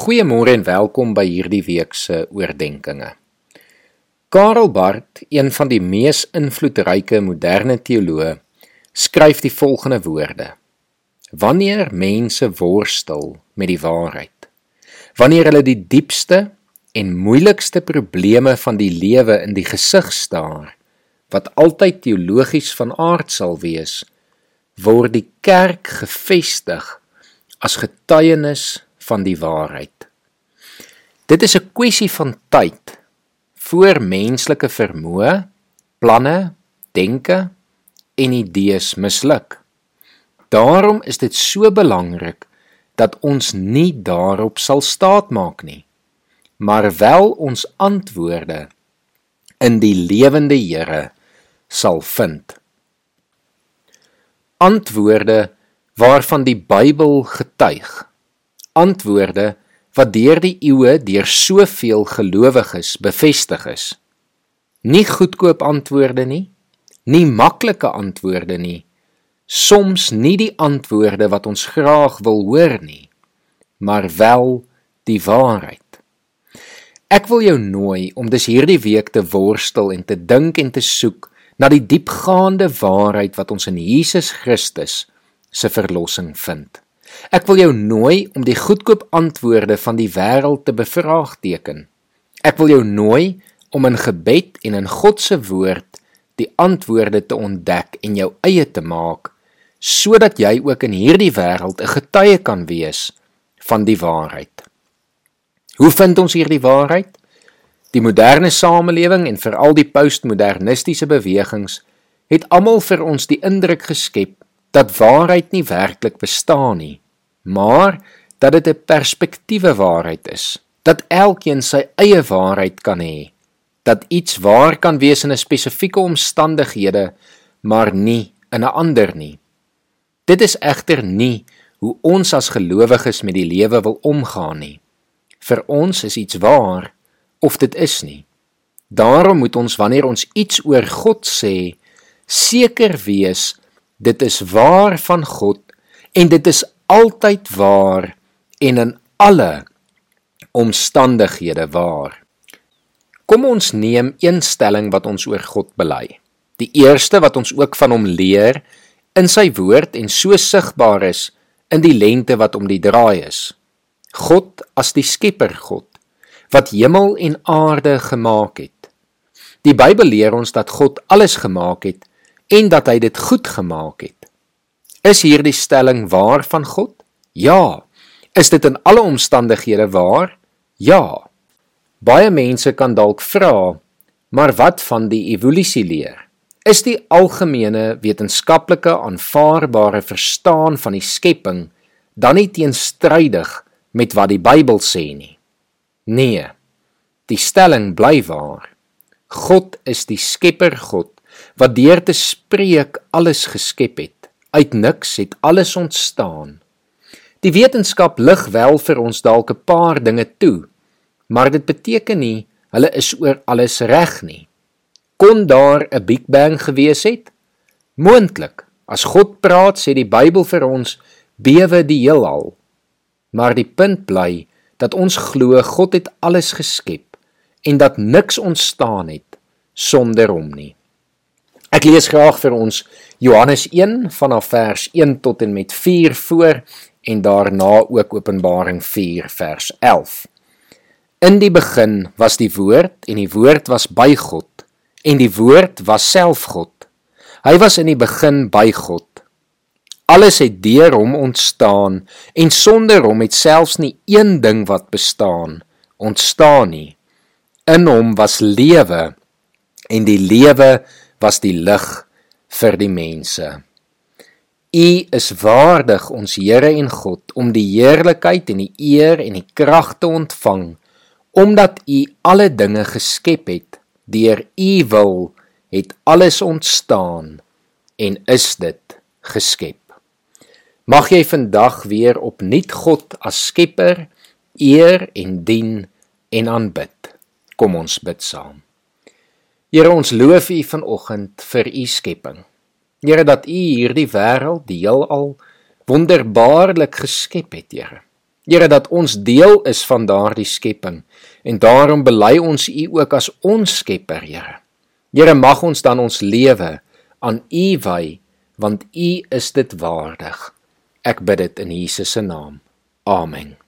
Goeiemôre en welkom by hierdie week se oordeenkings. Karel Barth, een van die mees invloedryke moderne teoloë, skryf die volgende woorde: Wanneer mense worstel met die waarheid, wanneer hulle die diepste en moeilikste probleme van die lewe in die gesig staar, wat altyd teologies van aard sal wees, word die kerk gefestig as getuienis van die waarheid. Dit is 'n kwessie van tyd voor menslike vermoë, planne, denke en idees misluk. Daarom is dit so belangrik dat ons nie daarop sal staatmaak nie, maar wel ons antwoorde in die lewende Here sal vind. Antwoorde waarvan die Bybel getuig. Antwoorde wat deur die eeue deur soveel gelowiges bevestig is. Nie goedkoop antwoorde nie, nie maklike antwoorde nie, soms nie die antwoorde wat ons graag wil hoor nie, maar wel die waarheid. Ek wil jou nooi om dus hierdie week te worstel en te dink en te soek na die diepgaande waarheid wat ons in Jesus Christus se verlossing vind. Ek wil jou nooi om die goedkoop antwoorde van die wêreld te bevraagteken. Ek wil jou nooi om in gebed en in God se woord die antwoorde te ontdek en jou eie te maak sodat jy ook in hierdie wêreld 'n getuie kan wees van die waarheid. Hoe vind ons hierdie waarheid? Die moderne samelewing en veral die postmodernistiese bewegings het almal vir ons die indruk geskep dat waarheid nie werklik bestaan nie, maar dat dit 'n perspektiewe waarheid is, dat elkeen sy eie waarheid kan hê, dat iets waar kan wees in 'n spesifieke omstandighede, maar nie in 'n ander nie. Dit is egter nie hoe ons as gelowiges met die lewe wil omgaan nie. Vir ons is iets waar of dit is nie. Daarom moet ons wanneer ons iets oor God sê, seker wees dit is waar van God en dit is altyd waar en in alle omstandighede waar. Kom ons neem een stelling wat ons oor God bely. Die eerste wat ons ook van hom leer in sy woord en so sigbaar is in die lente wat om die draai is. God as die skepper God wat hemel en aarde gemaak het. Die Bybel leer ons dat God alles gemaak het en dat hy dit goed gemaak het. Is hierdie stelling waar van God? Ja. Is dit in alle omstandighede waar? Ja. Baie mense kan dalk vra, maar wat van die evolusie leer? Is die algemene wetenskaplike aanvaarbare verstaan van die skepping dan nie teenstrydig met wat die Bybel sê nie? Nee. Die stelling bly waar. God is die skepper God wat deur te spreek alles geskep het. Uit niks het alles ontstaan. Die wetenskap lig wel vir ons dalk 'n paar dinge toe, maar dit beteken nie hulle is oor alles reg nie. Kon daar 'n Big Bang gewees het? Moontlik. As God praat, sê die Bybel vir ons, bewe die heelal. Maar die punt bly dat ons glo God het alles geskep en dat niks ontstaan het sonder hom nie. Ek lees graag vir ons Johannes 1 vanaf vers 1 tot en met 4 voor en daarna ook Openbaring 4 vers 11. In die begin was die woord en die woord was by God en die woord was self God. Hy was in die begin by God. Alles het deur hom ontstaan en sonder hom het selfs nie een ding wat bestaan ontstaan nie. In hom was lewe en die lewe was die lig vir die mense. U is waardig ons Here en God om die heerlikheid en die eer en die krag te ontvang omdat u alle dinge geskep het deur u wil het alles ontstaan en is dit geskep. Mag jy vandag weer opnuut God as skepper eer en dien en aanbid. Kom ons bid saam. Here ons loof U vanoggend vir U skepping. Here dat U hierdie wêreld, die heelal wonderbaarlik geskep het, Here. Here dat ons deel is van daardie skepping en daarom bely ons U ook as ons Skepper, Here. Here mag ons dan ons lewe aan U wy want U is dit waardig. Ek bid dit in Jesus se naam. Amen.